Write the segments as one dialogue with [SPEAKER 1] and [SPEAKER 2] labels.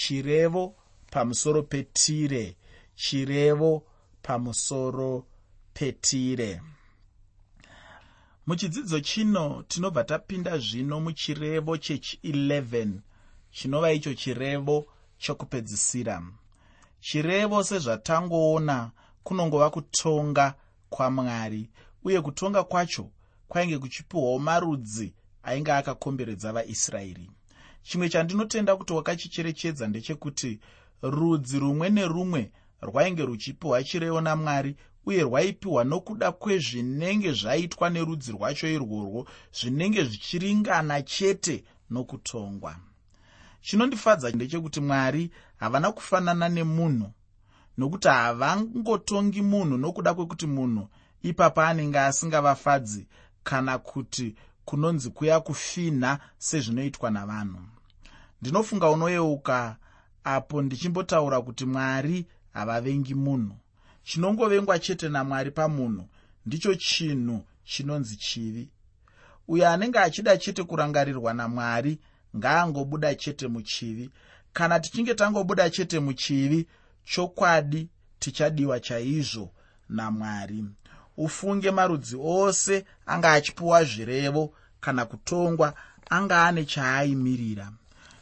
[SPEAKER 1] chirevo pamusoro petire chirevo pamusoro petire. Muchidzidzo chino tinobva tapinda zvino muchirevo chechi11 chinova icho chirevo chokupedzisira. Chirevo sezvatangoona kunongova kutonga kwamwari uye kutonga kwacho kwainge kuchipiwawo marudzi ainge akakomberedza vaisraeri chimwe chandinotenda kuti wakachicherechedza ndechekuti rudzi rumwe nerumwe rwainge ruchipiwa chirevo namwari uye rwaipiwa nokuda kwezvinenge zvaitwa nerudzi rwacho irworwo zvinenge zvichiringana chete nokutongwa. Chinondifadza ndechekuti mwari havana kufanana nemunhu nokuti havangotongi munhu nokuda kwekuti munhu ipapa anenge asingavafadzi kana kuti kunonzi kuya kufinha sezvinoitwa navanhu. Ndinofunga unoyeuka apo ndichimbotaura kuti mwari havavengi munhu. Chinongovengwa chete namwari pamunhu ndicho chinhu chinonzi chivi. Uyo anenge achida chete kurangarirwa namwari ngaangobuda chete muchivi. Kana tichinge tangobuda chete muchivi chokwadi tichadiwa chaizvo namwari ufunge marudzi ose anga achipiwa zvirevo kana kutongwa anga ane chaaimirira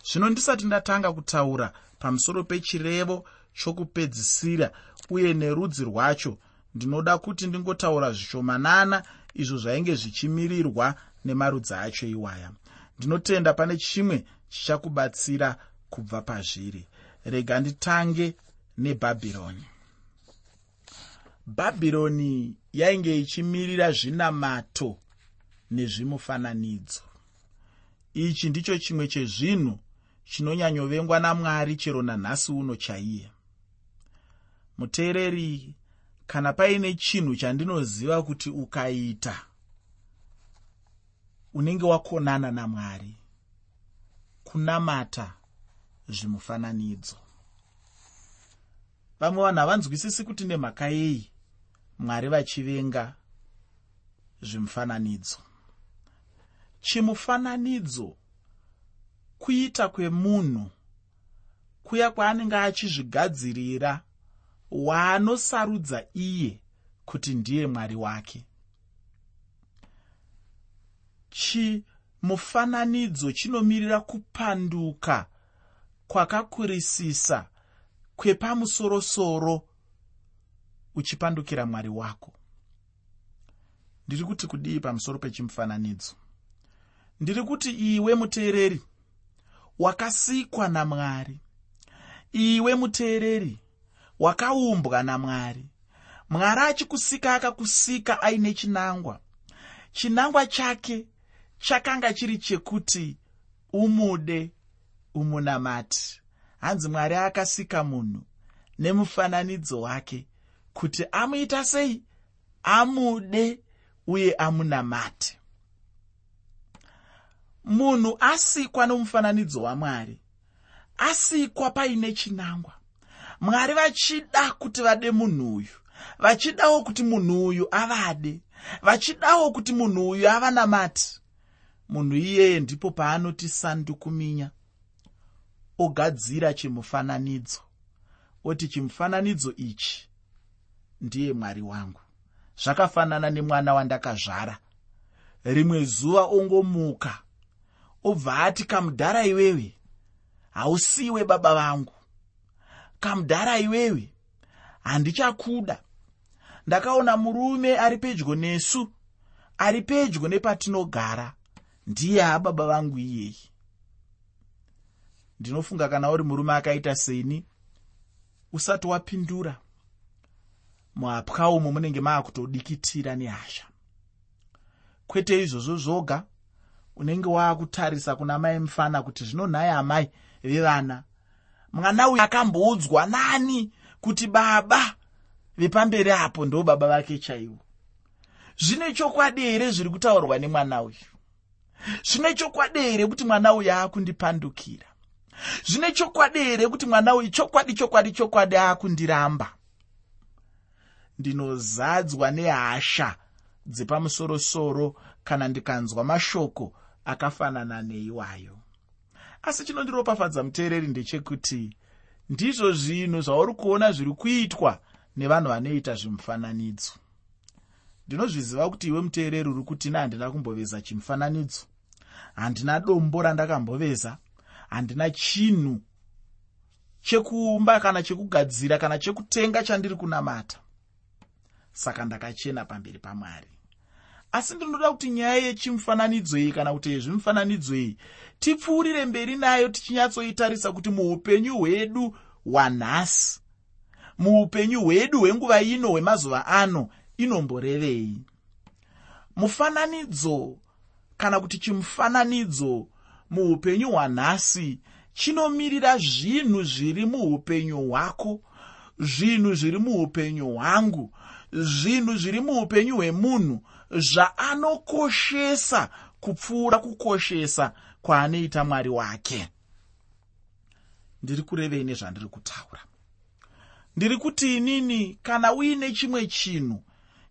[SPEAKER 1] zvino ndisati ndatanga kutaura pamusoro pechirevo chokupedzisira uye nerudzi rwacho ndinoda kuti ndingotaura zvishomanana izvo zvainge zvichimirirwa nemarudzi acho iwaya. Ndinotenda pane chimwe chichakubatsira kubva pazviri. Rega nditange nebhabhironi bhabhironi yainge ichimirira zvinamato nezvimufananidzo. Ichi ndicho chimwe chezvinhu chinonyanyovengwa namwari chero nanhasi uno chaiye. Muteereri kana paine chinhu chandinoziva kuti ukaita unenge wakonana namwari kunamata zvimufananidzo. Vamwe vanhu havanzwisisi kuti nemhaka yei mwari vachivenga zvimufananidzo. Chimufananidzo kuita kwemunhu kuya kwaanenge achizvigadzirira waanosarudza iye kuti ndiye mwari wake. Chimufananidzo chinomirira kupanduka kwakakurisisa kwepamusorosoro uchipandukira mwari wako. Ndiri kuti kudii pamusoro pechimufananidzo? Ndiri kuti iwe muteereri wakasikwa namwari iwe muteereri wakaumbwa namwari mwari achikusika akakusika aine chinangwa. Chinangwa chake chakanga chiri chekuti umude umunamati. Hanzi mwari akasika munhu nemufananidzo wake kuti amuita sei? Amude uye amunamate. Munhu asikwa nomufananidzo wamwari asikwa paine chinangwa. Mwari vachida kuti vade munhu uyu vachidawo kuti munhu uyu avade vachidawo kuti munhu uyu avanamati munhu iyeye ndipo paanoti sandukuminya ogadzira chimufananidzo. Oti chimufananidzo ichi ndiye mwari wangu. Zvakafanana nemwana wandakazvara. Rimwe zuva ongomuka. Obva ati kamudhara iwewe. Hausiwe baba vangu. Kamudhara iwewe. Handichakuda. Ndakaona murume ari pedyo nesu ari pedyo nepatinogara. Ndiye hababa vangu iyeye. Ndinofunga kana uri murume akaita seni usati wapindura muhapwa umo munenge maakutodikitira nehasha. Kwete izvozvo zvoga unenge waakutarisa kuna mai mufana kuti zvino nhaye amai vevana. Mwana uyu akamboudzwa nani? Kuti baba vepamberi apo ndo baba vake chaivo. Zvine chokwadi here zviri kutaurwa nemwana uyu? Zvine chokwadi here kuti mwana uyu aakundipandukira? Zvine chokwadi here kuti mwana uyu chokwadi chokwadi chokwadi aakundiramba ndinozadzwa nehasha dzepamusorosoro kana ndikanzwa mashoko akafanana neiwayo. Asi chinondiropafadza muteereri ndechekuti ndizvo zvinhu zvauri kuona zviri kuitwa nevanhu vanoita zvimufananidzo. Ndinozviziva kuti iwe muteereri uri kuti ne handina kumboveza chimufananidzo. Handina dombo randakamboveza. Handina chinhu chekuumba kana chekugadzira kana chekutenga chandiri kunamata saka ndakachena pamberi pamwari. Asi ndinoda kuti nyaya yechimufananidzo iyi kana kuti yezvimufananidzo iyi tipfuurire mberi nayo tichinyatsoitarisa kuti muupenyu hwedu hwanhasi muupenyu hwedu hwenguva ino hwemazuva ano inomborevei. Mufananidzo kana kuti chimufananidzo muupenyu hwanhasi chinomirira zvinhu zviri muupenyu hwako zvinhu zviri muupenyu hwangu zvinhu zviri muupenyu hwemunhu zvaanokoshesa kupfuura kukoshesa kwaanoita mwari wake. Ndiri kurevei nezvandiri kutaura? Ndiri kuti inini kana uine chimwe chinhu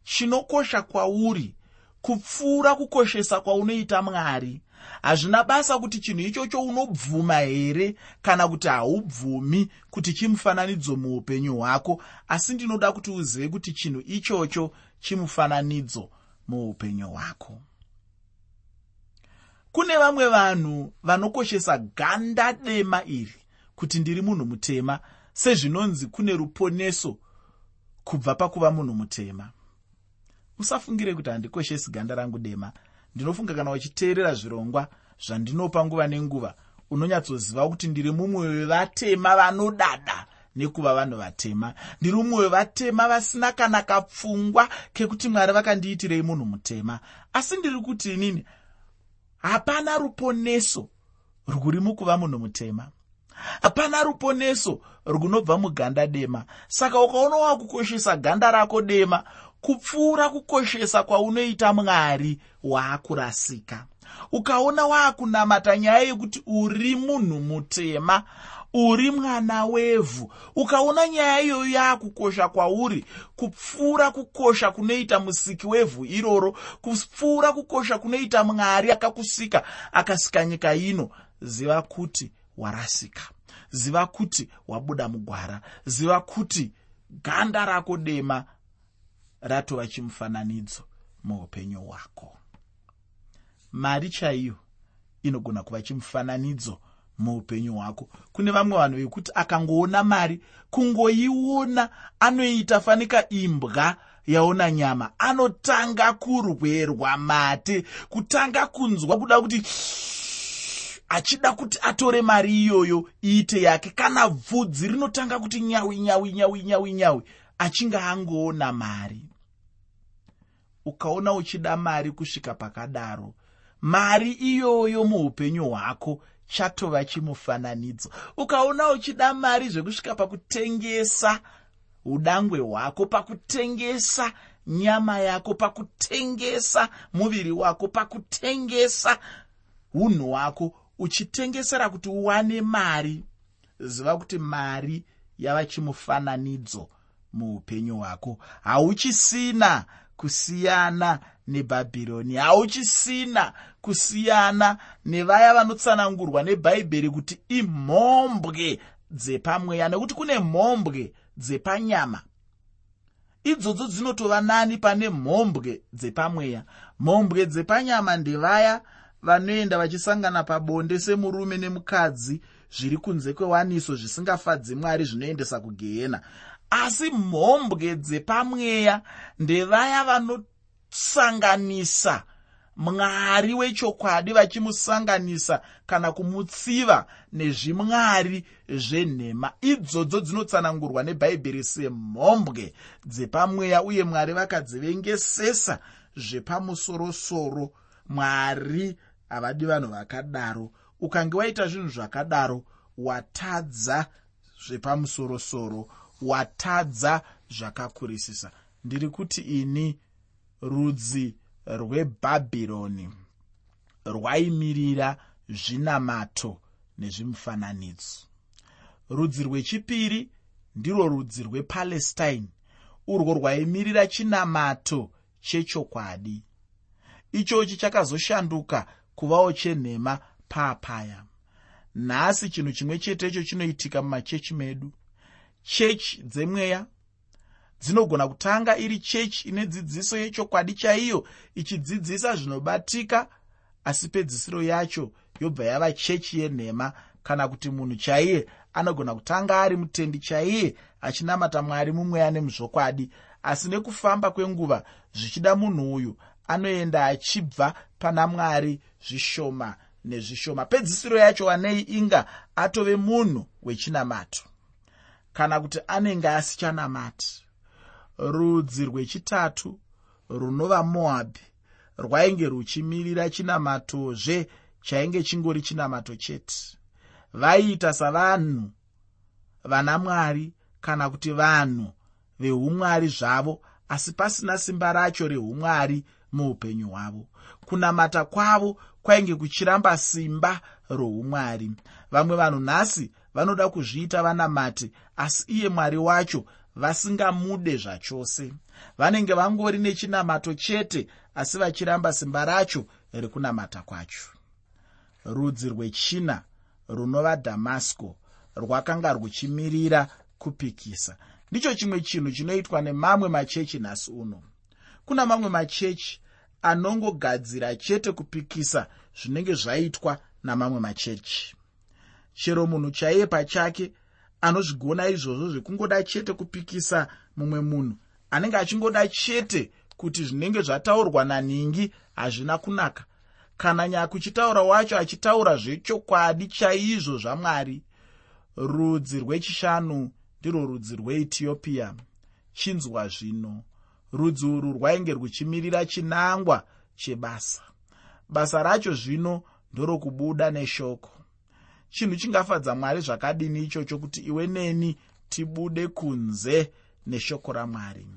[SPEAKER 1] chinokosha kwauri kupfuura kukoshesa kwaunoita mwari hazvina basa kuti chinhu ichocho unobvuma here kana kuti haubvumi kuti chimufananidzo muupenyu hwako asi ndinoda kuti uzive kuti chinhu ichocho chimufananidzo muupenyu hwako. Kune vamwe vanhu vanokoshesa ganda dema iri kuti ndiri munhu mutema sezvinonzi kune ruponeso kubva pakuva munhu mutema. Usafungire kuti handikoshesi ganda rangu dema ndinofunga kana uchiteerera zvirongwa zvandinopa nguva nenguva. Unonyatsoziva kuti ndiri mumwe wevatema vanodada nekuva vanhu vatema. Ndiri mumwe wevatema vasina kana kapfungwa kekuti mwari vakandiitirei munhu mutema. Asi ndiri kuti inini hapana ruponeso rwuri mukuva munhu mutema. Hapana ruponeso runobva muganda dema. Saka ukaona wakukoshesa ganda rako dema kupfuura kukoshesa kwaunoita mwari waakurasika. Ukaona waakunamata nyaya yekuti uri munhu mutema uri mwana wevhu ukaona nyaya iyoyo yaakukosha kwauri kupfuura kukosha kunoita musiki wevhu iroro kupfuura kukosha kunoita mwari akakusika akasika nyika ino ziva kuti warasika ziva kuti wabuda mugwara ziva kuti ganda rako dema ratova chimufananidzo muupenyu hwako. Mari chaiyo inogona kuva chimufananidzo muupenyu hwako. Kune vamwe vanhu vekuti akangoona mari kungoiona anoita fanika imbwa yaona nyama anotanga kurwerwa mate kutanga kunzwa kuda kuti achida kuti atore mari iyoyo iite yake. Kana bvudzi rinotanga kuti nyawi nyawi nyawi nyawi nyawi achinge angoona mari ukaona uchida mari kusvika pakadaro mari iyoyo muupenyu hwako chatova chimufananidzo. Ukaona uchida mari zvekusvika pakutengesa udangwe hwako pakutengesa nyama yako pakutengesa muviri wako pakutengesa unhu hwako uchitengesera kuti uwane mari ziva kuti mari yava chimufananidzo muupenyu hwako. Hauchisina kusiyana nebhabhironi. Hauchisina kusiyana nevaya vanotsanangurwa nebhaibheri kuti imhombwe dzepamweya nekuti kune mhombwe dzepanyama. Idzodzo dzinotova nani pane mhombwe dzepamweya. Mhombwe dzepanyama ndevaya vanoenda vachisangana pabonde semurume nemukadzi zviri kunze kwewaniso zvisingafadzi mwari zvinoendesa kugehena asi mhombwe dzepamweya ndevaya vanosanganisa mwari wechokwadi vachimusanganisa kana kumutsiva nezvimwari zvenhema. Idzodzo dzinotsanangurwa nebhaibheri semhombwe dzepamweya uye mwari vakadzivengesesa zvepamusorosoro. Mwari havadi vanhu vakadaro. Ukange waita zvinhu zvakadaro watadza zvepamusorosoro watadza zvakakurisisa. Ndiri kuti ini rudzi rwebhabhironi rwaimirira zvinamato nezvimufananidzo. Rudzi rwechipiri ndirwo rudzi rwepalestine urwo rwaimirira chinamato chechokwadi. Ichochi chakazoshanduka kuvawo chenhema paapaya. Nhasi chinhu chimwe chetecho chinoitika mumachechi medu chechi dzemweya dzinogona kutanga iri chechi ine dzidziso yechokwadi chaiyo ichidzidzisa zvinobatika asi pedzisiro yacho yobva yava chechi yenhema. Kana kuti munhu chaiye anogona kutanga ari mutendi chaiye achinamata mwari mumweya nemuzvokwadi asi nekufamba kwenguva zvichida munhu uyu anoenda achibva pana mwari zvishoma nezvishoma. Pedzisiro yacho wanei inga atove munhu wechinamato kana kuti anenge asichanamati rudzi rwechitatu runova moabhi. Rwainge ruchimirira chinamatozve chainge chingori chinamato chete. Vaiita savanhu vana mwari kana kuti vanhu veumwari zvavo asi pasina simba racho reumwari muupenyu hwavo. Kunamata kwavo kwainge kuchiramba simba roumwari vamwe vanhu nhasi vanoda kuzviita vanamati asi iye mwari wacho vasingamude zvachose. Vanenge vangori nechinamato chete asi vachiramba simba racho rekunamata kwacho. Rudzi rwechina runova dhamasco rwakanga ruchimirira kupikisa. Ndicho chimwe chinhu chinoitwa nemamwe machechi nhasi uno. Kuna mamwe machechi anongogadzira chete kupikisa zvinenge zvaitwa namamwe machechi chero munhu chaiye pachake anozvigona izvozvo zvekungoda chete kupikisa mumwe munhu. Anenge achingoda chete kuti zvinenge zvataurwa naningi hazvina kunaka. Kana nyakuchitaura wacho achitaura zvechokwadi chaizvo zvamwari rudzi rwechishanu ndirwo rudzi rweethiopia. Chinzwa zvino. Rudzi urwu rwainge ruchimirira chinangwa chebasa. Basa racho zvino ndorokubuda neshoko chinhu chingafadza mwari zvakadini ichocho kuti iwe neni tibude kunze neshoko ramwari?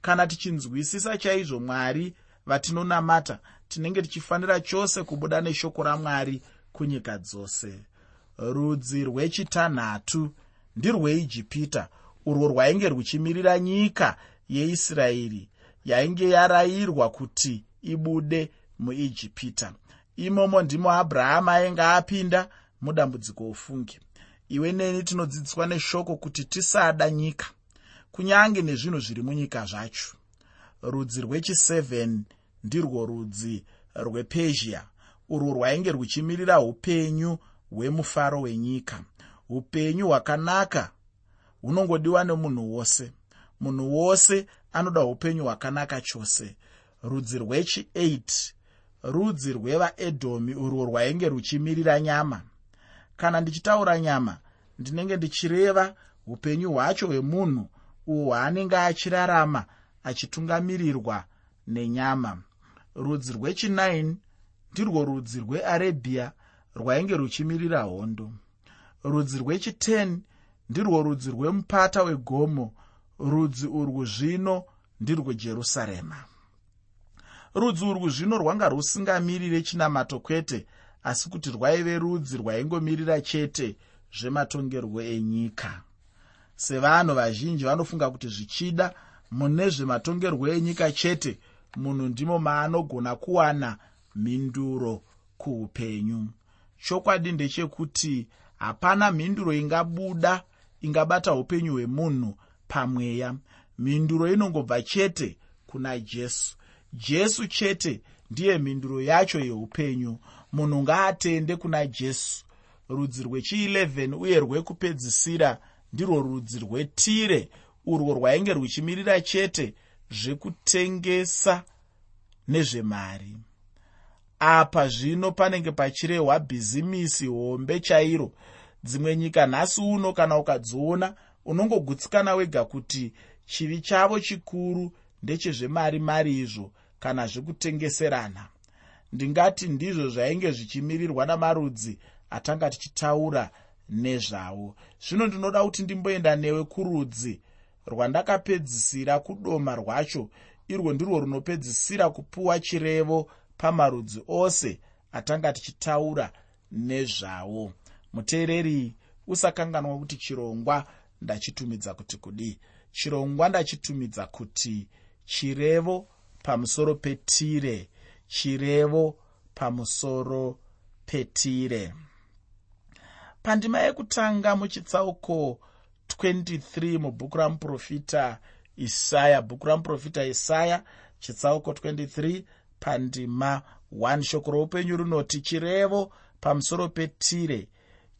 [SPEAKER 1] Kana tichinzwisisa chaizvo mwari vatinonamata tinenge tichifanira chose kubuda neshoko ramwari kunyika dzose. Rudzi rwechitanhatu ndirweijipita urwo rwainge ruchimirira nyika yeisraeri yainge yarayirwa kuti ibude muijipita. Imomo ndimo abhurahama ainge apinda mudambudziko ofungi iwe neni tinodzidziswa neshoko kuti tisada nyika kunyange nezvinhu zviri munyika zvacho. Rudzi rwechi7 ndirwo rudzi rwepezhia urwo rwainge ruchimirira upenyu hwemufaro wenyika. Upenyu hwakanaka hunongodiwa nemunhu wose. Munhu wose anoda upenyu hwakanaka chose. Rudzi rwechi8 rudzi rwevaedhomi urwo rwainge ruchimirira nyama kana ndichitaura nyama ndinenge ndichireva upenyu hwacho hwemunhu uhwo hwaanenge achirarama achitungamirirwa nenyama. Rudzi rwechi9 ndirwo rudzi rwearabhia rwainge ruchimirira hondo. Rudzi rwechi10 ndirwo rudzi rwemupata wegomo rudzi urwu zvino ndirwejerusarema rudzi urwu zvino rwanga rusingamirire chinamato kwete asi kuti rwaive rudzi rwaingomirira chete zvematongerwo enyika. Sevanhu vazhinji vanofunga kuti zvichida mune zvematongerwo enyika chete munhu ndimo maanogona kuwana mhinduro kuupenyu. Chokwadi ndechekuti hapana mhinduro ingabuda ingabata upenyu hwemunhu pamweya. Mhinduro inongobva chete kuna jesu. Jesu chete ndiye mhinduro yacho yeupenyu munhu ngaatende kuna jesu. Rudzi rwechi11 uye rwekupedzisira ndirwo rudzi rwetire urwo rwainge ruchimirira chete zvekutengesa nezvemari. Apa zvino panenge pachirehwa bhizimisi hombe chairo dzimwe nyika nhasi uno kana ukadziona unongogutsikana wega kuti chivi chavo chikuru ndechezvemari mari izvo kana zvekutengeserana ndingati ndizvo zvainge zvichimirirwa namarudzi atanga tichitaura nezvavo zvino ndinoda kuti ndimboenda newe kurudzi rwandakapedzisira kudoma rwacho. Irwo ndirwo runopedzisira kupuwa chirevo pamarudzi ose atanga tichitaura nezvavo muteereri usakanganwa kuti chirongwa ndachitumidza kuti kudii. Chirongwa ndachitumidza kuti chirevo pamusoro petire chirevo pamusoro petire. Pandima yekutanga muchitsauko 23 mubhuku ramuprofita isaya bhuku ramuprofita isaya chitsauko 23 pandima 1 shoko roupenyu runoti chirevo pamusoro petire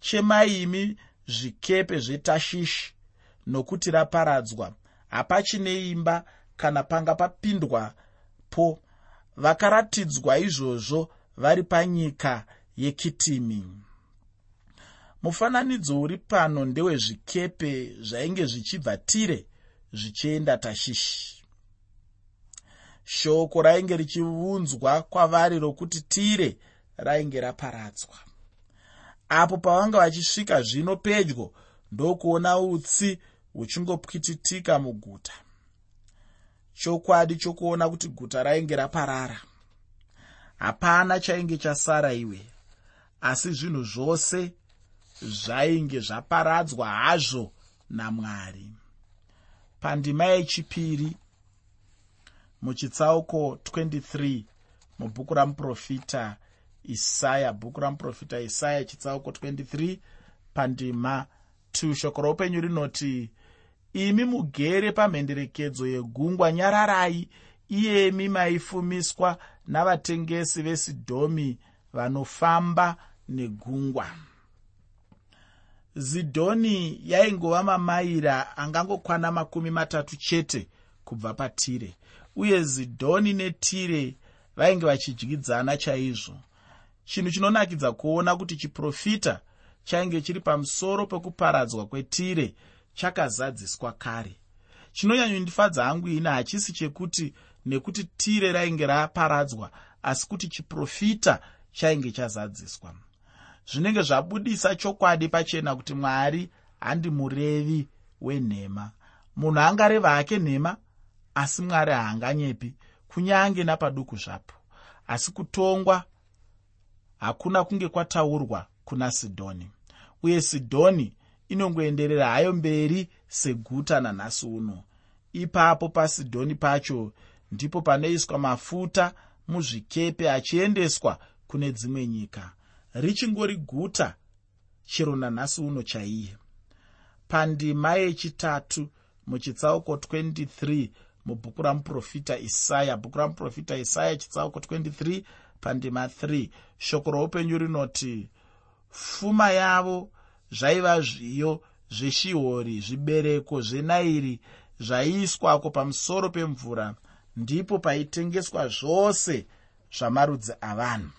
[SPEAKER 1] chemaimi zvikepe zvetashishi nokuti raparadzwa. Hapachine imba kana panga papindwapo vakaratidzwa izvozvo vari panyika yekitimi. Mufananidzo uri pano ndewezvikepe zvainge zvichibva tire zvichienda tashishi. Shoko rainge richiunzwa kwavari rokuti tire rainge raparadzwa apo pavanga vachisvika zvino pedyo ndokuona utsi huchingopwititika muguta chokwadi chokuona kuti guta rainge raparara. Hapana chainge chasara iwe asi zvinhu zvose zvainge zvaparadzwa hazvo namwari. Pandima yechipiri muchitsauko 23 mubhuku ramuprofita isaya bhuku ramuprofita isaya chitsauko 23 pandima 2 shoko roupenyu rinoti imi mugere pamhenderekedzo yegungwa nyararai iyemi maifumiswa navatengesi vesidhomi vanofamba negungwa. Zidhoni yaingova mamaira angangokwana makumi matatu chete kubva patire uye zidhoni netire vainge vachidyidzana chaizvo. Chinhu chinonakidza kuona kuti chiprofita chainge chiri pamusoro pekuparadzwa kwetire chakazadziswa kare. Chinonyanyondifadza hangu ini hachisi chekuti nekuti tire rainge raparadzwa asi kuti chiprofita chainge chazadziswa. Zvinenge zvabudisa chokwadi pachena kuti mwari handi murevi wenhema. Munhu angareva hake nhema asi mwari haanganyepi kunyange napaduku zvapo. Asi kutongwa hakuna kunge kwataurwa kuna sidhoni. Uye sidhoni inongoenderera hayo mberi seguta nanhasi uno. Ipapo pasidhoni pacho ndipo panoiswa mafuta muzvikepe achiendeswa kune dzimwe nyika. Richingori guta chero nanhasi uno chaiye. Pandima yechitatu muchitsauko 23 mubhuku ramuprofita isaya. Bhuku ramuprofita isaya chitsauko 23 pandima 3 shoko roupenyu rinoti pfuma yavo zvaiva zviyo zveshihori zvibereko zvenairi zvaiiswako pamusoro pemvura ndipo paitengeswa zvose zvamarudzi avanhu.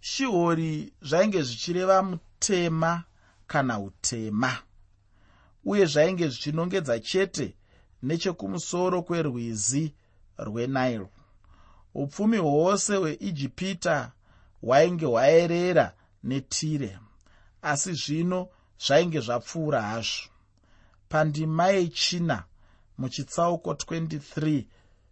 [SPEAKER 1] Shihori zvainge zvichireva mutema kana utema uye zvainge zvichinongedza chete nechekumusoro kwerwizi rwenairo upfumi hwose hweijipita hwainge hwaerera netire asi zvino zvainge zvapfuura hazvo. Pandima yechina muchitsauko 23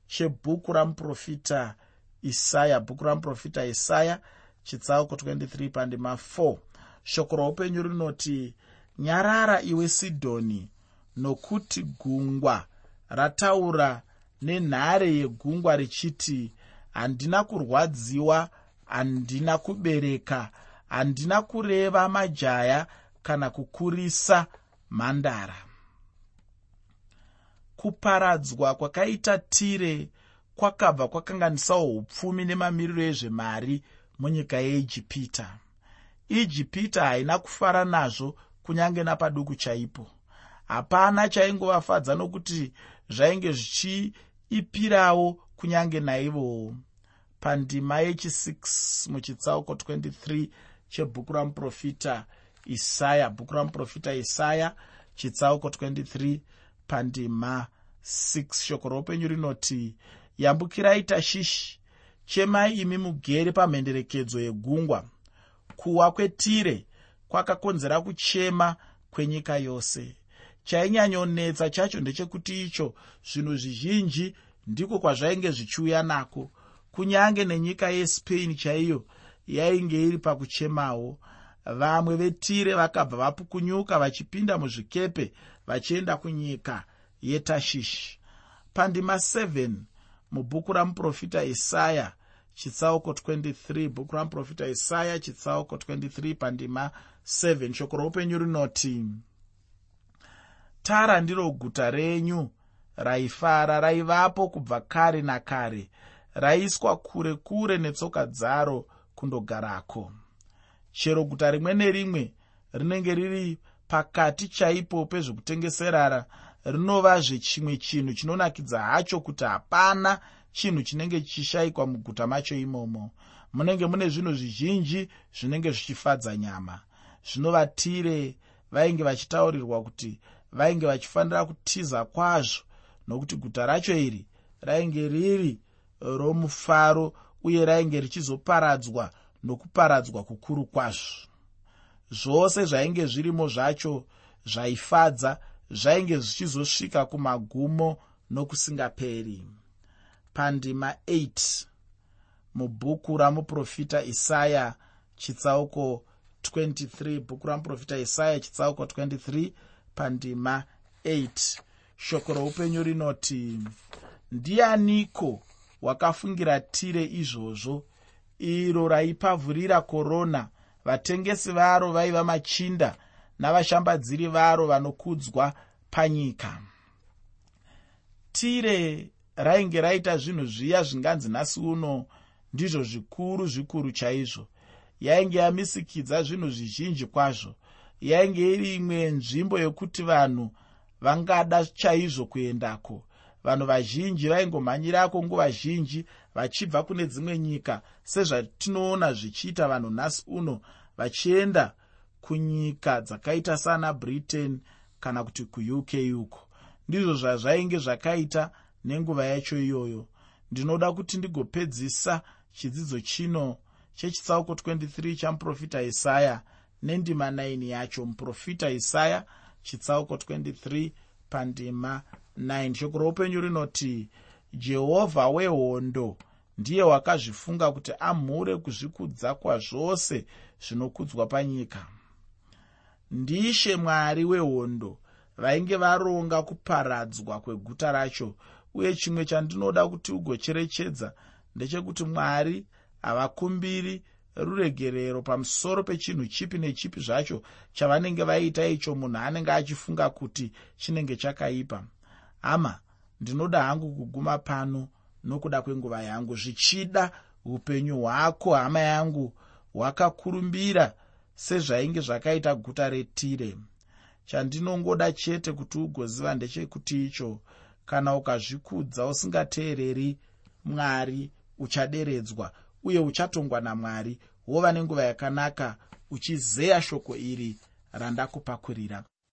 [SPEAKER 1] chebhuku ramuprofita isaya bhuku ramuprofita isaya chitsauko 23 pandima 4 shoko roupenyu rinoti nyarara iwe sidhoni nokuti gungwa rataura nenhare yegungwa richiti handina kurwadziwa handina kubereka handina kureva majaya kana kukurisa mhandara. Kuparadzwa kwakaita tire kwakabva kwakanganisawo upfumi nemamiriro ezvemari munyika yeijipita ijipita haina kufara nazvo kunyange napaduku chaipo. Hapana chaingovafadza nokuti zvainge zvichiipirawo kunyange naivowo. Pandima yechi6 muchitsauko 23 chebhuku ramuprofita isaya. Bhuku ramuprofita isaya chitsauko 23 pandima 6 shoko roupenyu rinoti yambukirai tashishi. Chemai imi mugere pamhenderekedzo yegungwa. Kuwa kwetire kwakakonzera kuchema kwenyika yose. Chainyanyonetsa chacho ndechekuti icho zvinhu zvizhinji ndiko kwazvainge zvichiuya nako. Kunyange nenyika yespain chaiyo yainge iri pakuchemawo. Vamwe vetire vakabva vapukunyuka vachipinda muzvikepe vachienda kunyika yetashishi. Pandima 7 mubhuku ramuprofita isaya chitsauko 23 bhuku ramuprofita isaya chitsauko 23 pandima 7 shoko roupenyu rinoti tara ndiro guta renyu raifara raivapo kubva kare nakare. Raiswa kure kure netsoka dzaro kundogarako. Chero guta rimwe nerimwe rinenge riri pakati chaipo pezvekutengeserara rinovazve chimwe chinhu chinonakidza hacho kuti hapana chinhu chinenge chichishayikwa muguta macho imomo. Munenge mune zvinhu zvizhinji zvinenge zvichifadza nyama. Zvinovatire vainge vachitaurirwa kuti vainge vachifanira kutiza kwazvo nokuti guta racho iri rainge riri romufaro uye rainge richizoparadzwa nokuparadzwa kukuru kwazvo. Zvose zvainge zvirimo zvacho zvaifadza zvainge zvichizosvika kumagumo nokusingaperi. Pandima 8 mubhuku ramuprofita isaya chitsauko 23 bhuku ramuprofita isaya chitsauko 23 pandima 8 shoko roupenyu rinoti ndianiko wakafungira tire izvozvo. Iro raipavhurira korona vatengesi varo vaiva machinda navashambadziri varo vanokudzwa panyika. Tire rainge raita zvinhu zviya zvinganzi nhasi uno ndizvo zvikuru zvikuru chaizvo. Yainge yamisikidza zvinhu zvizhinji kwazvo. Yainge iri imwe nzvimbo yokuti vanhu vangada chaizvo kuendako vanhu vazhinji vaingomhanyirako nguva zhinji vachibva kune dzimwe nyika sezvatinoona zvichiita vanhu nhasi uno vachienda kunyika dzakaita sana britain kana kuti kuuk uko. Ndizvo zvazvainge zvakaita nenguva yacho iyoyo. Ndinoda kuti ndigopedzisa chidzidzo chino chechitsauko 23 chamuprofita isaya nendima 9 yacho. Muprofita isaya chitsauko 23 pandima 9 shoko roupenyu rinoti jehovha wehondo ndiye wakazvifunga kuti amhure kuzvikudza kwazvose zvinokudzwa panyika. Ndishe mwari wehondo vainge varonga kuparadzwa kweguta racho uye chimwe chandinoda kuti ugocherechedza ndechekuti mwari havakumbiri ruregerero pamusoro pechinhu chipi nechipi zvacho chavanenge vaita icho munhu anenge achifunga kuti chinenge chakaipa hama ndinoda hangu kuguma pano nokuda kwenguva yangu. Zvichida upenyu hwako hama yangu hwakakurumbira sezvainge zvakaita guta retire. Chandinongoda chete kuti ugoziva ndechekuti icho kana ukazvikudza usingateereri mwari uchaderedzwa uye uchatongwa namwari wova nenguva yakanaka uchizeya shoko iri randakupakurira